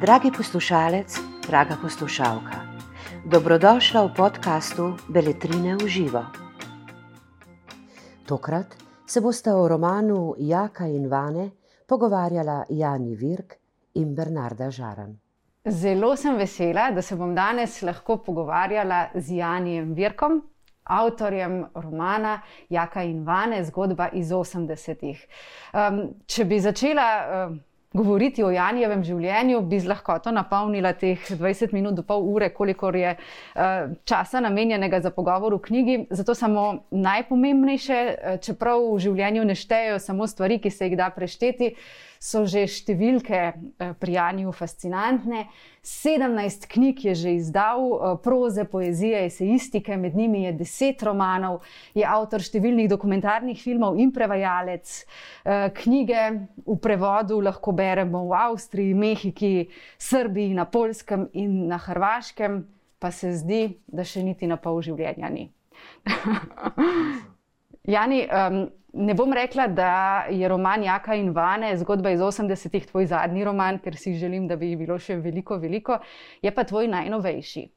Dragi poslušalec, draga poslušalka, dobrodošla v podkastu Beletrine v živo. Tokrat se boste o romanu Jaka in Vane pogovarjala Jani Virk in Bernarda Žaran. Zelo sem vesela, da se bom danes lahko pogovarjala z Janijem Virkom, avtorjem romana Jaka in Vane, zgodba iz 80-ih. Um, če bi začela. Um, govoriti o Janjevem življenju, bi z lahkoto napolnila teh 20 minut do pol ure, kolikor je uh, časa namenjenega za pogovor v knjigi. Zato samo najpomembnejše, uh, čeprav v življenju ne štejejo samo stvari, ki se jih da prešteti, so že številke uh, pri Janju fascinantne. 17 knjig je že izdal, proze, poezije, esejistike, med njimi je 10 romanov, je avtor številnih dokumentarnih filmov in prevajalec. Knjige v prevodu lahko beremo v Avstriji, Mehiki, Srbiji, na Polskem in na Hrvaškem, pa se zdi, da še niti na pol življenja ni. Jani, um, ne bom rekla, da je roman Jaka in Vane, zgodba iz 80-ih, tvoj zadnji roman, ker si želim, da bi jih bilo še veliko, veliko, je pa tvoj najnovejši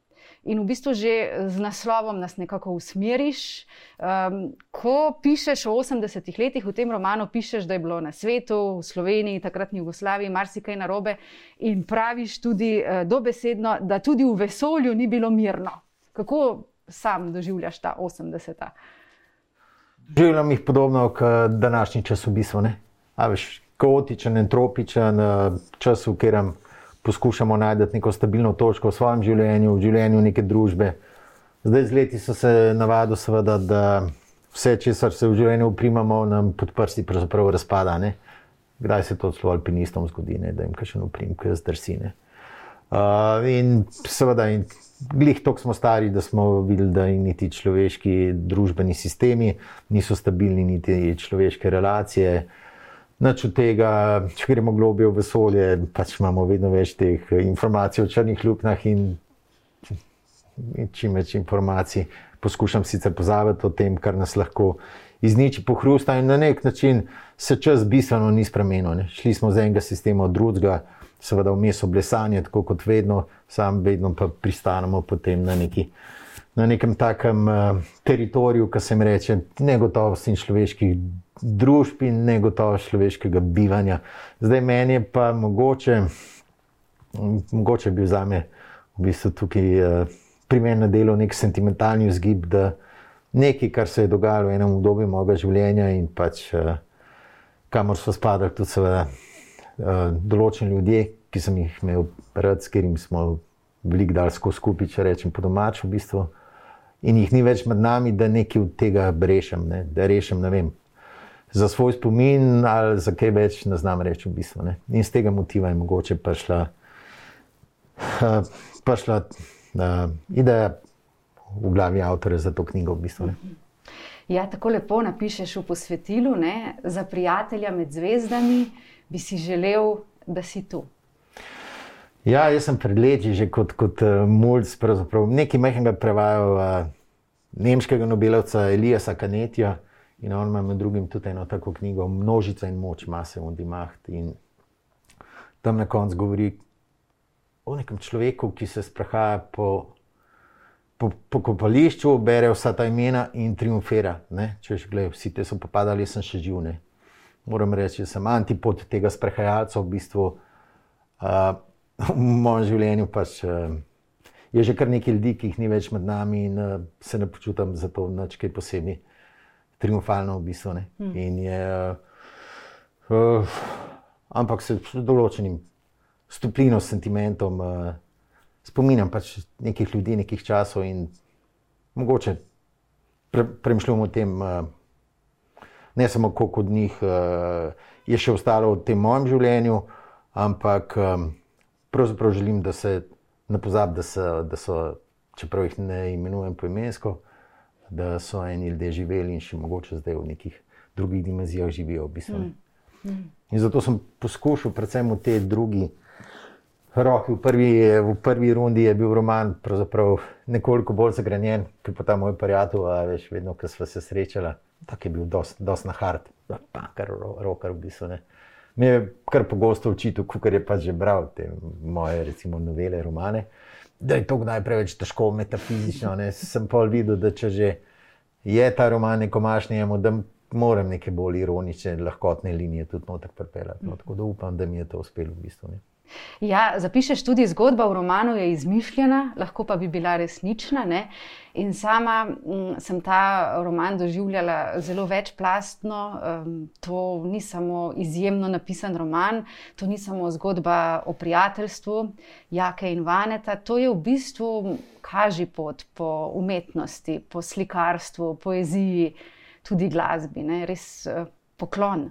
in v bistvu že z naslovom nas nekako usmeriš. Um, ko pišeš o 80-ih letih, v tem romanu pišeš, da je bilo na svetu, v Sloveniji, takratni Jugoslaviji, marsikaj narobe in praviš tudi uh, dobesedno, da tudi v vesolju ni bilo mirno. Kako sam doživljaš ta 80-ta? Živim jih podobno kot današnji čas, v bistvu. Kaotičen, entropičen čas, v katerem poskušamo najti neko stabilno točko v svojem življenju, v življenju neke družbe. Zdaj, z leti so se navadili, seveda, da vse, česar se v življenju uprimamo, nam pod prsti razpada. Ne? Kdaj se to celo alpinistom zgodi, ne? da jim kaj še uprim, kaj zdrsine. Uh, in seveda, in glih tako smo stari, da smo videli, da niti človeški družbeni sistemi niso stabilni, niti človeške relacije. Nač od tega, če gremo globije v vesolje, pač imamo vedno več teh informacij o črnih luknjah in, in čim več informacij. Poskušam sicer pozavati o tem, kar nas lahko izniči, pohrusta in na nek način se čas bistveno ni spremenil. Ne. Šli smo z enega sistema od drugega, seveda vmes oblesanje, tako kot vedno, sam vedno pa pristanemo potem na neki. Na nekem takem uh, teritoriju, ki se jim reče, negotovost in človeških družb in negotovost človeškega bivanja. Zdaj meni je pa mogoče, mogoče bi za me v bistvu tukaj uh, primeren delo nek sentimentalni vzgib, da nekaj, kar se je dogajalo v enem obdobju mojega življenja in pač uh, kamor so spadali tudi seveda določeni ljudje, ki sem jih imel rad, s katerimi smo veliko dal skupaj, če rečem po domačem v bistvu. In jih ni več med nami, da nekaj od tega rešim, ne? da rešim, ne vem, za svoj spomin ali za kaj več, ne znam reči v bistvu. Ne? In z tega motiva je mogoče prišla, uh, prišla uh, ideja v glavi avtorja za to knjigo. V bistvu, ja, tako lepo napišeš v posvetilu, ne? za prijatelja med zvezdami bi si želel, da si tu. Ja, jaz sem pred leti že kot, kot uh, mulj, nekaj mehkega prevajal uh, nemškega nobelovca Eliasa Kanetija. In on ima med drugim tudi eno tako knjigo, Množica in moč, mase in dimaht. In tam na koncu govori o nekem človeku, ki se sprehaja po, po, po kopališču, bere vsa ta imena in triumfira. Če že gledaj, vsi ti so popadali, jaz sem še živ. Moram reči, sem antipod tega sprehajalca v bistvu. Uh, v mojem življenju pač, uh, je že kar nekaj ljudi, ki jih ni več med nami in uh, se ne počutim za to nič posebej triumfalno v bistvu. Mm. Je, uh, ampak se z določenim stopnjem, sentimentom uh, spominjam pač nekih ljudi, nekih časov in mogoče pre, premišljujem o tem, uh, ne samo koliko od njih uh, je še ostalo v tem mojem življenju, ampak um, pravzaprav želim, da se ne pozabim, da, da so, čeprav jih ne imenujem poimensko da so eni ljudje živeli in še mogoče zdaj v nekih drugih dimenzijah živijo. V bistvu. mm. Mm. In zato sem poskušal, predvsem v tej drugi roki, v prvi, v prvi rundi je bil roman nekoliko bolj zagrenjen, kot pa ta moj prijatelj, veš, vedno, ko smo se srečali, tako je bil dosti dost na hard, pa kar roker v bistvu. Ne. mi je kar pogosto učitelj, kar je pač že bral te moje, recimo, novele, romane, da je to najprej več težko metafizično. Ne. Sem pa videl, da če že je ta roman neko mašnjemu, da moram neke bolj ironične, lahkotne linije tudi noter pripeljati. No, tako da upam, da mi je to uspelo v bistvu. Ne. Ja, zapišeš tudi zgodba v romanu, je izmišljena, lahko pa bi bila resnična. Ne? In sama m, mm, sem ta roman doživljala zelo večplastno. Um, to ni samo izjemno napisan roman, to ni samo zgodba o prijateljstvu Jake in Vaneta, to je v bistvu kaži pot po umetnosti, po slikarstvu, poeziji, tudi glasbi, ne? res uh, poklon.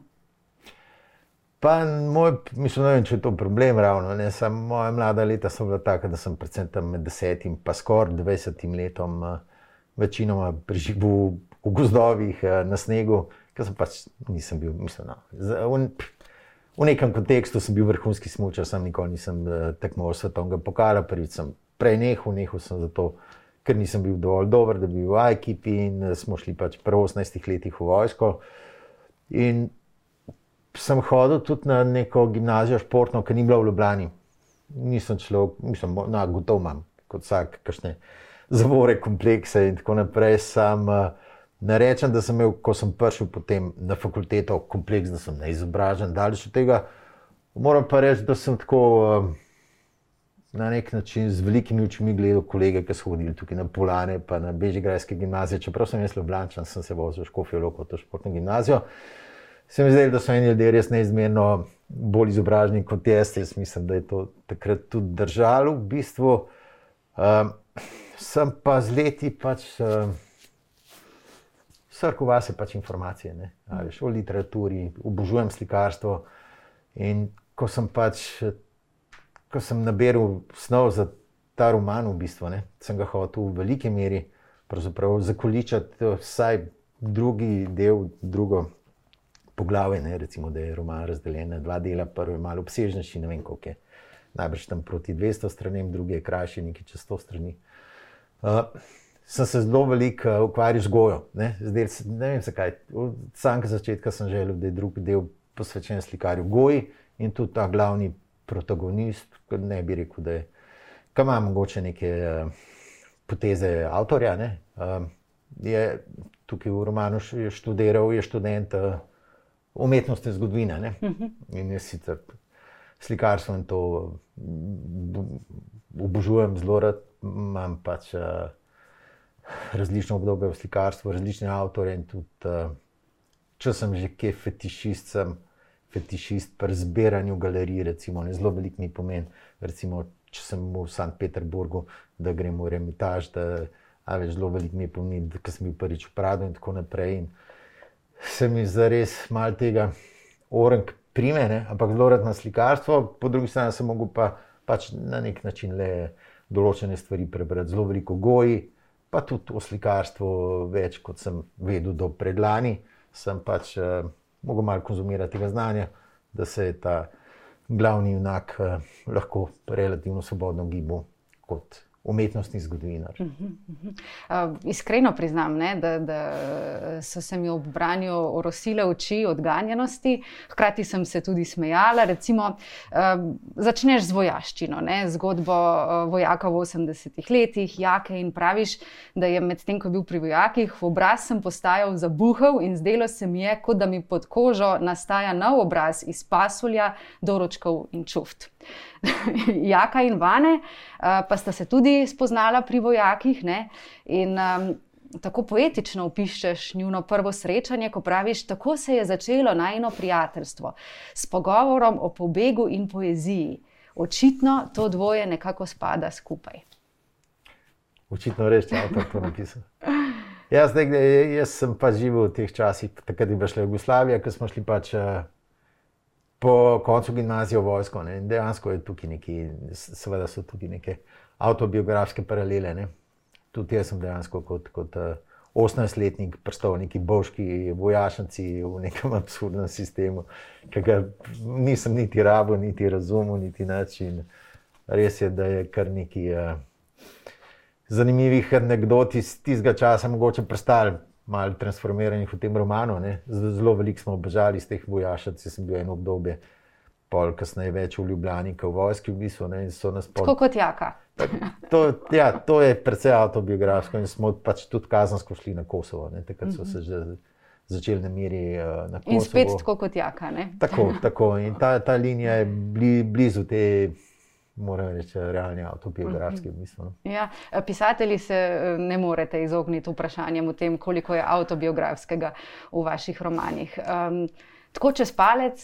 Pa moj, mislim, ne vem, če je to problem ravno. Ne, sem, moja mlada leta so bila taka, da sem predvsem tam med desetim in skoraj dvajsetim letom uh, večinoma preživel v gozdovih uh, na snegu, ker sem pač nisem bil, mislim, no, v, v nekem kontekstu sem bil vrhunski smočar, sem nikoli nisem uh, tekmoval svetovnega pokala, prvič sem prej nehal, nehal sem zato, ker nisem bil dovolj dober, da bi bil v ekipi in smo šli pač pri 18 letih v vojsko. In sem hodil tudi na neko gimnazijo športno, ki ni bila v Ljubljani. Nisem človek, mislim, no, gotovo imam, kot vsak, kakšne zavore, komplekse in tako naprej. Sam uh, ne rečem, da sem imel, ko sem prišel potem na fakulteto, kompleks, da sem neizobražen, daleč od tega. Moram pa reči, da sem tako uh, na nek način z velikimi očmi gledal kolege, ki so hodili tukaj na Polane, pa na Bežigrajske gimnazije. Čeprav sem jaz Ljubljančan, sem se vozil v Škofijo, kot to športno gimnazijo se mi zdi, da so eni ljudje res neizmerno bolj izobraženi kot jaz. Jaz mislim, da je to takrat tudi držalo v bistvu. Um, sem pa z leti pač. Um, Srko vas je pač informacije, ne veš, o literaturi, obožujem slikarstvo. In ko sem pač, ko sem nabiral snov za ta roman, v bistvu, ne, sem ga hotel v veliki meri zakoličati, vsaj drugi del, drugo poglavje, ne, recimo, da je roman razdeljen na dva dela, prvi je malo obsežnejši, ne vem koliko je. Najbrž tam proti 200 stranem, drugi je krajši, nekaj čez 100 strani. Uh, sem se zelo veliko uh, ukvarjal z gojo. Ne, Zdaj, ne vem zakaj. Od samega začetka sem želel, da je drugi del posvečen slikarju goji in tudi ta glavni protagonist, ne bi rekel, da je. Kaj ima mogoče neke uh, poteze avtorja? Ne, uh, je tukaj v romanu študiral, je študent. Uh, umetnostne zgodovine. Ne? Mhm. In jaz sicer slikarstvo in to obožujem zelo rad, imam pač uh, različne obdobje v slikarstvu, različne avtore in tudi, uh, če sem že kje fetišist, sem fetišist pri zbiranju galerij, recimo, ne zelo velik mi pomen, recimo, če sem v St. Peterburgu, da gremo v Remitaž, da več zelo velik mi pomen, da sem bil prvič v Pradu in tako naprej. In, se mi zares malo tega orang prime, ne? ampak zelo rad na slikarstvo, po drugi strani sem mogel pa pač na nek način le določene stvari prebrati, zelo veliko goji, pa tudi o slikarstvu več, kot sem vedel do predlani. Sem pač eh, mogel malo konzumirati tega znanja, da se je ta glavni junak eh, lahko relativno svobodno gibal kot umetnostni zgodovinar. Uh -huh, uh -huh. Uh, iskreno priznam, ne, da, da so se mi ob branju orosile oči odganjenosti, hkrati sem se tudi smejala. Recimo, uh, začneš z vojaščino, ne, zgodbo uh, vojaka v 80-ih letih, jake in praviš, da je medtem, ko je bil pri vojakih, v obraz sem postajal zabuhal in zdelo se mi je, kot da mi pod kožo nastaja nov obraz iz pasulja, doročkov in čuft. Jaka in Vane, pa sta se tudi spoznala pri vojakih. Ne? In um, tako poetično opiščeš njuno prvo srečanje, ko praviš, tako se je začelo najno prijateljstvo s pogovorom o pobegu in poeziji. Očitno to dvoje nekako spada skupaj. Očitno res, da je to napisano. Jaz, jaz sem pa živel v teh časih, takrat je bila Jugoslavija, ko smo šli pač. Uh, po koncu gimnazije v vojsko. Ne. Dejansko je tukaj neki, seveda so tukaj neke autobiografske paralele. Ne. Tudi jaz sem dejansko kot, kot uh, eh, 18-letnik prstal v neki božki vojašnici v nekem absurdnem sistemu, ki ga nisem niti rabo, niti razumel, niti način. Res je, da je kar nekaj uh, zanimivih anegdot iz tistega časa, mogoče prestali malo transformiranih v tem romanu. Ne. Zelo veliko smo obežali iz teh vojašnic, sem bil eno obdobje pol kasneje več v Ljubljani, kot v vojski, v bistvu. Ne, pol... Tako kot jaka. To, ja, to je precej autobiografsko in smo pač tudi kazansko šli na Kosovo. Ne, takrat so se že začeli na miri uh, na Kosovo. In spet tako kot jaka. Ne? Tako, tako. In ta, ta linija je bli, blizu te. Moram reči, realni autobiografski. Mislim. No. Ja, pisatelji se eh, ne morete izogniti vprašanjem o tem, koliko je autobiografskega v vaših romanih. Um, tako čez palec,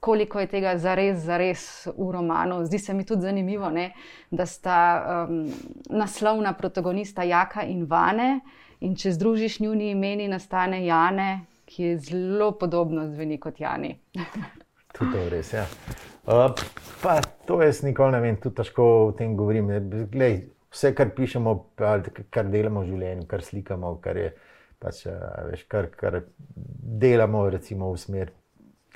koliko je tega zares, zares v romanu. Zdi se mi tudi zanimivo, ne, da sta um, naslovna protagonista Jaka in Vane, in če združiš njuni imeni, nastane Jane, ki je zelo podobno zveni kot Jani. tudi to je res. Ja. Uh, pa to jaz nikoli ne vem, tudi težko o tem govorim. Glej, vse, kar pišemo, kar delamo v življenju, kar slikamo, kar je. Pač, veš, kar, kar delamo, recimo, v smer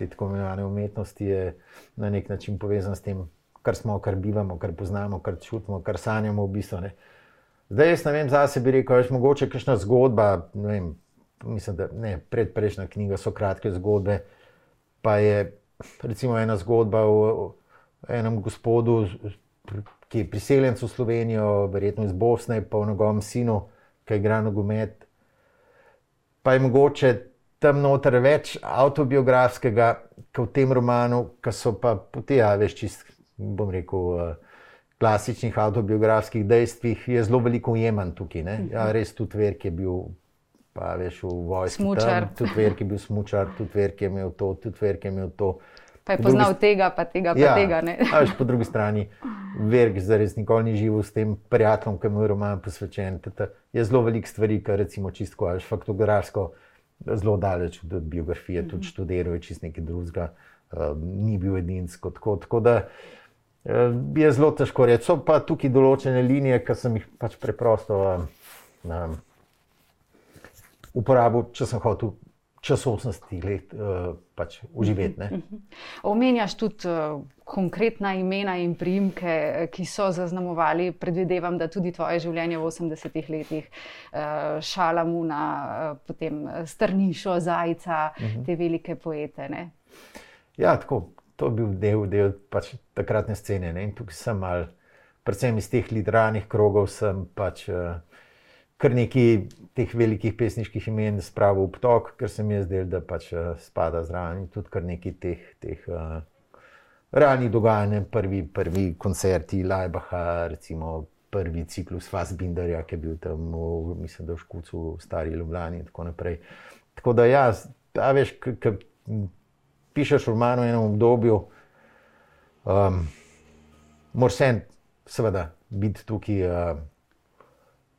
te tako imenovane umetnosti, je na nek način povezan s tem, kar smo, kar bivamo, kar poznamo, kar čutimo, kar sanjamo. V bistvu, Zdaj, jaz ne vem, za sebe rekel, veš, mogoče kakšna zgodba. Vem, mislim, da ne, predprejšnja knjiga so kratke zgodbe. Pa je recimo ena zgodba o enem gospodu, ki je priseljen v Slovenijo, verjetno iz Bosne, pa o njegovem sinu, ki igra nogomet. Pa je mogoče tam noter več autobiografskega, kot v tem romanu, ki so pa poti, ja, veš, čist, bom rekel, uh, klasičnih autobiografskih dejstvih, je zelo veliko ujeman tukaj. Ne? Ja, res tudi ver, ki je bil. Pa veš, v vojski. Smučar. Tam, tudi ver, ki je bil smučar, tudi ver, ki je imel to, tudi ver, ki je imel to. Pa je poznal drugi... tega, pa tega, pa ja, tega. A veš, po drugi strani, ver, ki zares nikoli ni živel s tem prijateljem, ki mu je roman posvečen. Tata, je zelo veliko stvari, kar recimo čisto, veš, faktografsko zelo daleč od biografije, tudi mhm. študiral je čist nekaj drugega, uh, ni bil edinsko. Tako, tako da uh, je zelo težko reči. So pa tukaj določene linije, ki sem jih pač preprosto uh, um, uporabil, če sem hotel čas 80 let uh, pač uživeti. Uh -huh. Omenjaš tudi uh, konkretna imena in priimke, eh, ki so zaznamovali, predvidevam, da tudi tvoje življenje v 80-ih letih, uh, Šalamuna, uh, potem Strnišo, Zajca, uh -huh. te velike poete. Ne? Ja, tako. To je bil del, del pač takratne scene. Ne? In tukaj sem mal, predvsem iz teh literarnih krogov, sem pač. Uh, kar nekaj teh velikih pesniških imen spravil v tok, ker se mi je zdelo, da pač uh, spada zraven tudi kar nekaj teh, teh uh, realnih dogajanj, prvi, prvi koncerti Lajbaha, recimo prvi ciklus Fasbinderja, ki je bil tam, v, mislim, da v Škucu, v Stari Ljubljani in tako naprej. Tako da, ja, a veš, ki pišeš v enem obdobju, um, moraš seveda biti tukaj. Uh,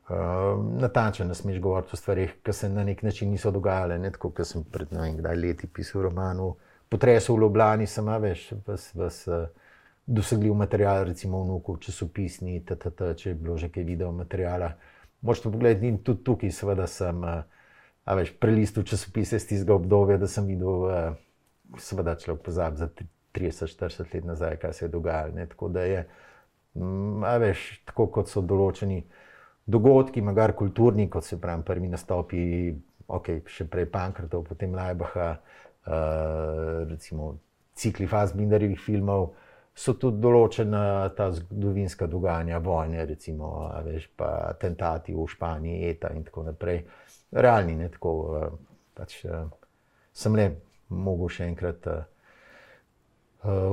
uh, natančen, ne smeš govoriti o stvarih, ki se na nek način niso dogajale. Ne, tako kot sem pred ne vem, kdaj leti pisal o potresu v Ljubljani, sem veš, vas, vas, uh, dosegljiv material, recimo vnukov, časopisni, ttt, če je bilo že kaj video materiala. Možete pogledati in tudi tukaj, seveda, sem uh, veš, prelistil časopise iz tistega obdobja, da sem videl, uh, seveda, človek pozabi za 30-40 let nazaj, kaj se je dogajalo. Ne, tako da je, um, veš, tako kot so določeni dogodki, magar kulturni, kot se pravi, prvi nastopi, okay, še prej Pankrtov, potem Lajbaha, recimo cikli Fazbinderjevih filmov, so tudi določena ta zgodovinska dogajanja, vojne, recimo, veš, pa atentati v Španiji, ETA in tako naprej. Realni, ne tako. Uh, pač, uh, sem le mogel še enkrat uh,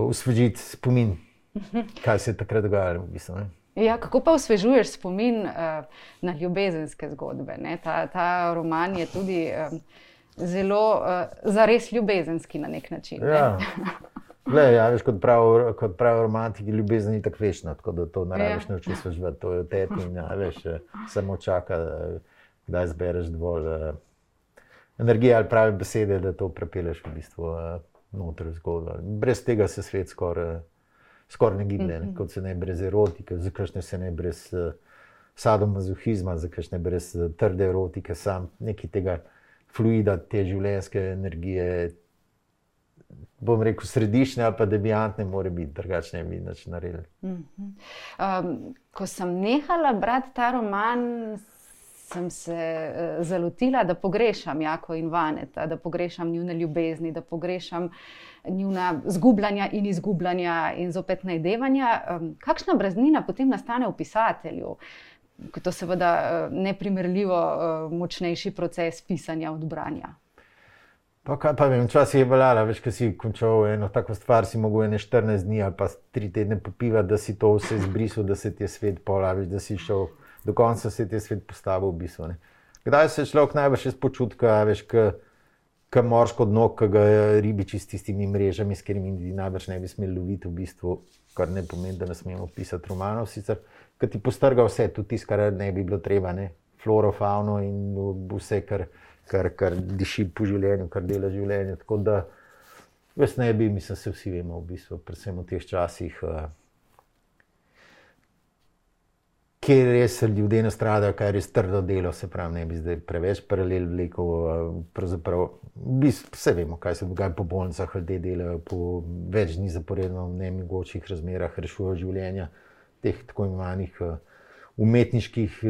usvežiti spomin, kaj se je takrat dogajalo. V bistvu, Ja, kako pa osvežuješ spomin uh, na ljubezenske zgodbe? Ta, ta roman je tudi um, zelo, uh, zares ljubezenski na nek način. Ja. Le, ja, veš, kot pravi prav romantik, ljubezen je tako večna, tako da to naraviš ja. naučiti svežiti. To je tebi in ja, veš, samo čaka, da izbereš dovolj uh, energije ali prave besede, da to prepeleš v bistvu uh, noter v zgodbo. Brez tega se svet skoraj. Uh, skoraj ne giblje, mm -hmm. kot se ne brez erotike, zakaj se ne brez uh, sadomazohizma, zakaj ne brez uh, trde erotike, sam nekaj tega fluida, te življenjske energije. Bom rekel, središče ali pa deviantne, mora biti drugačne, bi več naredili. Mm -hmm. um, ko sem nehala brati ta roman, sem se uh, zalotila, da pogrešam Jako in Vaneta, da pogrešam njune ljubezni, da pogrešam njuna zgubljanja in izgubljanja in zopet najdevanja. Um, kakšna breznina potem nastane v pisatelju? To je seveda neprimerljivo uh, močnejši proces pisanja od branja. Pa kaj pa vem, včasih je veljala, veš, kaj si končal eno tako stvar, si mogel ene 14 dni ali pa 3 tedne popivati, da si to vse izbrisal, da se ti je svet polaviš, da si šel do konca, se ti je svet postavil v bistvu. Ne. Kdaj se človek najbolj še spočutka, veš, kaj morsko dno, ki ga ribiči s tistimi mrežami, s katerimi najbrž ne bi smeli loviti v bistvu, kar ne pomeni, da ne smemo pisati romanov, sicer, ki ti postrga vse, tudi tisto, kar ne bi bilo treba, ne. floro, fauno in vse, kar kar, kar diši po življenju, kar dela življenje. Tako da, jaz ne bi, mislim, se vsi vemo, v bistvu, predvsem v teh časih, uh, kjer res ljudje nastradajo, kaj je res trdo delo, se pravi, ne bi zdaj preveč paralel vlekel. Uh, pravzaprav, vse vemo, kaj se dogaja po bolnicah, ljudje delajo po več dni zaporedno, v nemogočih razmerah, rešujejo življenja teh tako imenovanih uh, umetniških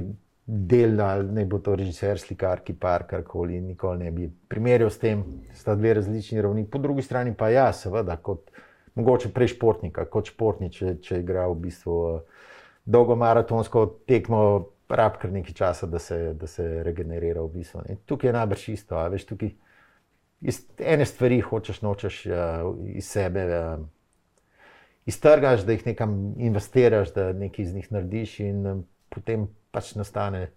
del, ali ne bo to režiser, slikar, kipar, karkoli, nikoli ne bi primerjal s tem, sta dve različni ravni. Po drugi strani pa ja, seveda, kot mogoče prej športnika, kot športnik, če, če igra v bistvu uh, dolgo maratonsko tekmo, rab kar nekaj časa, da se, da se regenerira v bistvu. Ne. Tukaj je najbrž isto, veš, tukaj iz ene stvari hočeš, nočeš uh, iz sebe. Uh, Iztrgaš, da jih nekam investiraš, da nekaj iz njih narediš, in potem pač nastane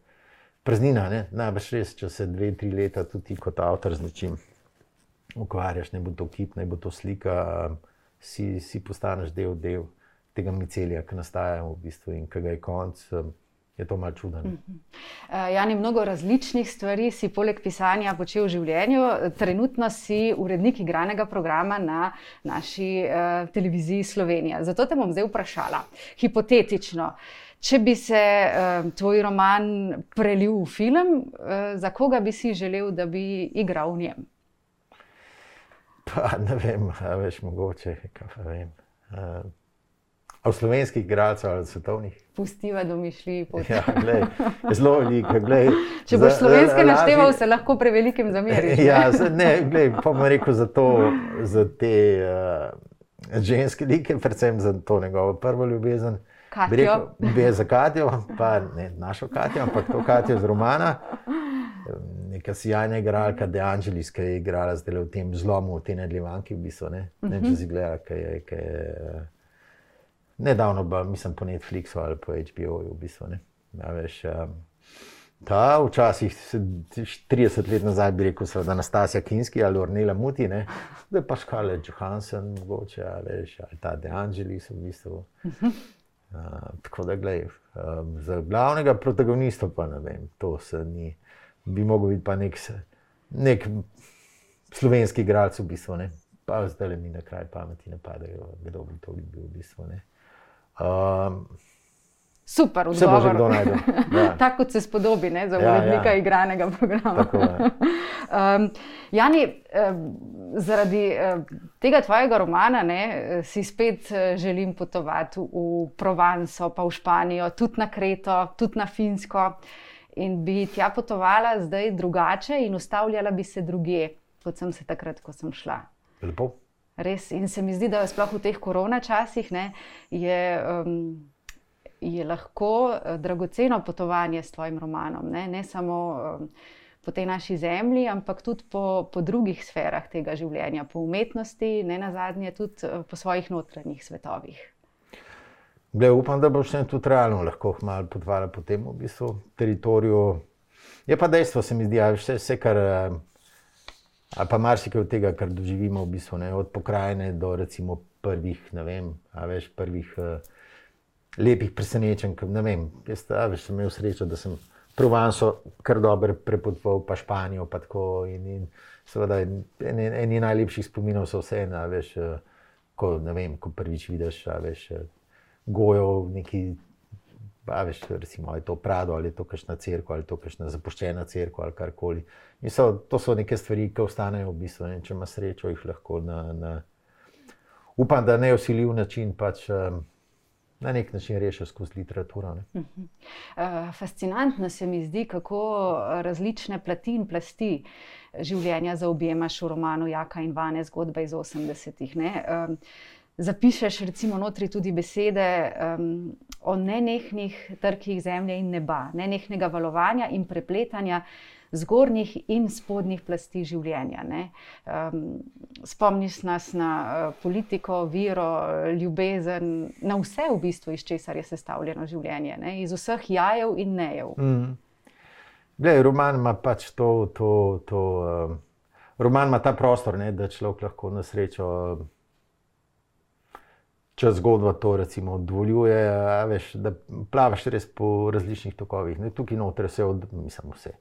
praznina. Najbrž res, če se dve, tri leta tudi kot avtor z nečim ukvarjaš, ne bo to kip, ne bo to slika, si, si postaneš del, del tega micelija, ki nastaja v bistvu in ki ga je konc. Je to malo čudno. Uh -huh. uh, Jani, mnogo različnih stvari si poleg pisanja počel v življenju. Trenutno si urednik igranega programa na naši uh, televiziji Slovenija. Zato te bom zdaj vprašala, hipotetično. Če bi se uh, tvoj roman prelil v film, uh, za koga bi si želel, da bi igral v njem? Pa ne vem, več mogoče. Vem. Uh, v slovenskih igralcev ali svetovnih. Pustiva domišlji. Ja, glej, zelo veliko. Glej, Če boš slovenske našteval, se lahko prevelikim zameriš. Ja, ne, glej, pa bom rekel za, to, za te uh, ženske like, predvsem za to njegovo prvo ljubezen. Katijo. Bi je za Katijo, pa ne našo Katijo, ampak to Katijo z Romana. Neka sjajna igralka, De Angelis, ki je igrala zdaj v tem zlomu, v tej nedljivanki, v bistvu. Ne, ne če si gledala, kaj je. Kaj je nedavno, ba, mislim, po Netflixu ali po HBO-ju, v bistvu. Ne. Ja, veš, um, ta včasih, 30 let nazaj, bi rekel, da je Nastasija Kinski ali Ornela Muti, da je pa Scarlett Johansson, mogoče, ali, veš, ali ta De Angelis, v bistvu. Uh -huh. Uh, tako da, gledaj, um, za glavnega protagonista, pa ne vem, to se ni, bi mogel biti pa nek, nek slovenski igralec, v bistvu. Ne? Pa zdaj le mi na kraj pameti ne padajo, kdo bi to bil v bistvu. Um, Super, vse bo že kdo najdel. Ja. Tako kot se spodobi ne, za urednika ja, ja. igranega programa. Tako, ja. um, Jani, zaradi tega tvojega romana ne, si spet eh, želim potovati v Provanco, pa v Španijo, tudi na Kreto, tudi na Finsko. In bi tja potovala zdaj drugače in ustavljala bi se druge, kot sem se takrat, ko sem šla. Lepo. Res. In se mi zdi, da sploh v teh korona časih ne, je. Um, je lahko eh, dragoceno potovanje s tvojim romanom, ne, ne samo eh, po tej naši zemlji, ampak tudi po, po drugih sferah tega življenja, po umetnosti, ne na zadnje, tudi eh, po svojih notranjih svetovih. Gle, upam, da boš tudi realno lahko malo potovala po tem v bistvu, teritoriju. Je pa dejstvo, se mi zdi, da vse, vse, kar. Ali pa marsikaj od tega, kar doživimo, v bistvu, ne, od pokrajine do recimo prvih, ne vem, a veš, prvih uh, lepih presenečenj. Ne vem, jaz veš, sem imel srečo, da sem Provanso kar dobro prepotoval, pa Španijo. Pa tako, in, in seveda, eni, eni najlepših spominov so vse, da veš, ko, vem, ko prvič vidiš, veš, gojo v neki. Pa, veš, recimo, je to Prado ali je to kakšna crkva ali to kakšna zapuščena crkva ali karkoli. So, to so neke stvari, ki ostanejo v bistvu. Ne, če imaš srečo, jih lahko na, na upam, da ne osiljiv način pač. Um, na nek način rešil skozi literaturo. Uh -huh. uh, fascinantno se mi zdi, kako različne plati in plasti življenja zaobjemaš v romanu Jaka in Vane, zgodba iz 80-ih. Um, zapišeš recimo notri tudi besede um, o nenehnih trkih zemlje in neba, nenehnega valovanja in prepletanja zgornjih in spodnjih plasti življenja. Um, spomniš nas na uh, politiko, viro, ljubezen, na vse v bistvu, iz česar je sestavljeno življenje, ne? iz vseh jajev in nejev. Mm. Glej, roman ima pač to. to, to um, roman ima ta prostor, ne, da človek lahko na srečo. Če zgodba to recimo dovoljuje, veš, da plavaš res po različnih tokovih. Ne, tukaj noter vse, od, mislim, vse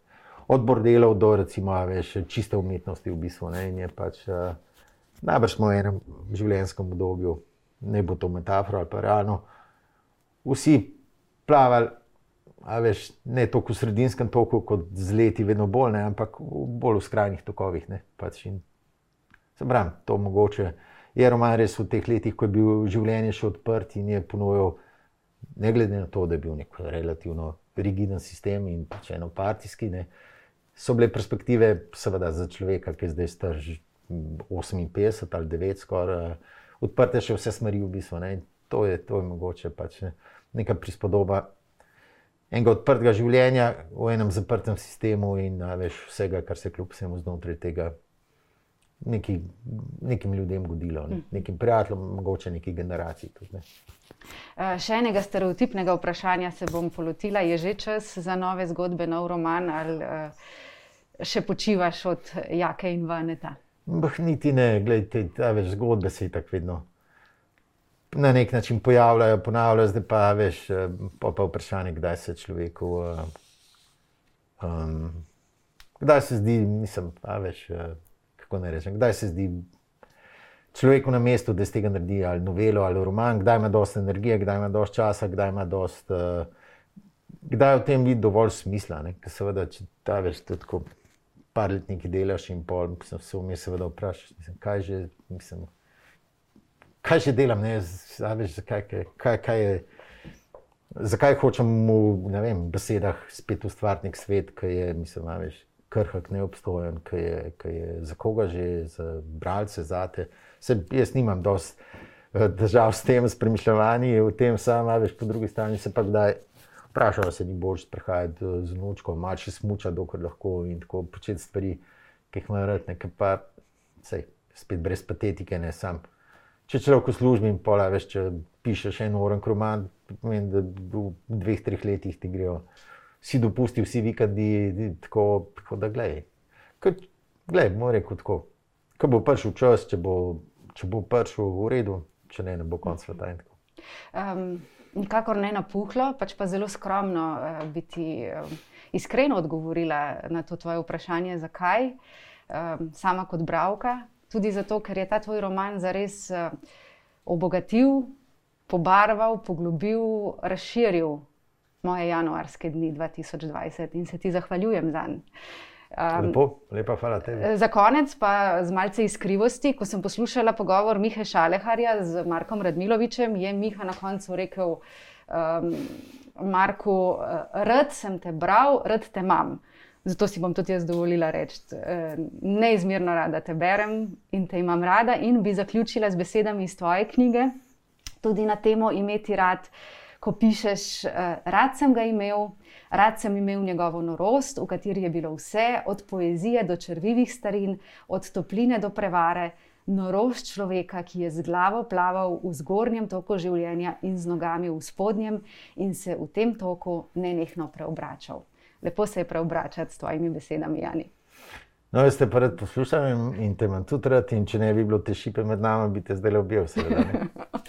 od bordelov do recimo, veš, čiste umetnosti. V bistvu, ne, je pač, uh, najbrž smo v enem življenjskem obdobju, ne bo to metafora ali pa realno. Vsi plavali, veš, ne toliko v sredinskem toku, kot z leti, vedno bolj, ne, ampak bolj v skrajnih tokovih. Ne, pač se pravi, to mogoče. Je roman res v teh letih, ko je bil življenje še odprt in je ponujal, ne glede na to, da je bil nek relativno rigiden sistem in pač eno partijski, ne, so bile perspektive, seveda, za človeka, ki je zdaj star 58 ali 9, skoraj odprte še vse smeri v bistvu. To je, to je mogoče pač ne, neka prispodoba enega odprtega življenja v enem zaprtem sistemu in veš, vsega, kar se kljub vsemu znotraj tega. Neki, nekim ljudem godilo, ne? Hm. nekim prijateljem, mogoče neki generaciji. Tudi, ne? Še enega stereotipnega vprašanja se bom polotila. Je že čas za nove zgodbe, nov roman ali uh, še počivaš od Jake in Vaneta? Bah, niti ne, gledaj, te več zgodbe se tako vedno na nek način pojavljajo, ponavljajo, zdaj pa veš, eh, pa, pa vprašanje, kdaj se človeku. Um, kdaj se zdi, nisem, a veš, kako ne rečem, kdaj se zdi človeku na mestu, da iz tega naredi ali novelo ali roman, kdaj ima dovolj energije, kdaj ima dovolj časa, kdaj ima dovolj. Uh, Kdaj v tem vidi dovolj smisla? Ker seveda, če ta veš, tudi tako par let nekaj delaš in pol, sem se vmes seveda vprašal, mislim, kaj že, mislim, kaj že delam, ne, veš, zakaj, kaj, kaj je, zakaj hočem v vem, besedah spet ustvariti nek svet, ki je, mislim, veš, krhak, neobstojen, ki je, ki je za koga že, za bralce, za te. Se, jaz nimam dosti uh, držav s tem, s premišljanji, v tem sam, veš, po drugi strani se pa kdaj. Vprašal se ni boš prehajati eh, z nočko, malce smuča, dokler lahko in tako početi stvari, ki jih imajo rad, nekaj pa sej, spet brez patetike, ne sam. Če človek v službi in pola, veš, če pišeš en uren roman, pomeni, da v dveh, treh letih ti grejo. Si dopusti, vsi vikendi, tako, tako da gledaj. Glej, mora reči tako. Ko bo prišel čas, če bo, če bo prišel v redu, če ne, ne bo konc sveta. Um, nikakor ne napuhlo, pač pa zelo skromno uh, biti uh, iskreno odgovorila na to tvoje vprašanje, zakaj. Uh, sama kot bravka, tudi zato, ker je ta tvoj roman zares uh, obogatil, pobarval, poglobil, razširil moje januarske dni 2020 in se ti zahvaljujem za njih. Um, Lepo, lepa, hvala tebi. Za konec pa z malce iskrivosti, ko sem poslušala pogovor Miha Šaleharja z Markom Radmilovičem, je Miha na koncu rekel: um, Marko, rad sem te bral, rad te imam. Zato si bom tudi jaz dovolila reči, neizmerno rada te berem in te imam rada. In bi zaključila z besedami iz tvoje knjige, tudi na temo imeti rad, ko pišeš, rad sem ga imel. Rad sem imel njegovo norost, v kateri je bilo vse, od poezije do črvivih starin, od topline do prevare, norost človeka, ki je z glavo plaval v zgornjem toku življenja in z nogami v spodnjem in se v tem toku nenehno preobračal. Lepo se je preobračati s tvojimi besedami, Jani. No, jaz te prvi poslušam in te imam tudi rad, in če ne bi bilo te šipe med nami, bi te zdaj le objel, seveda.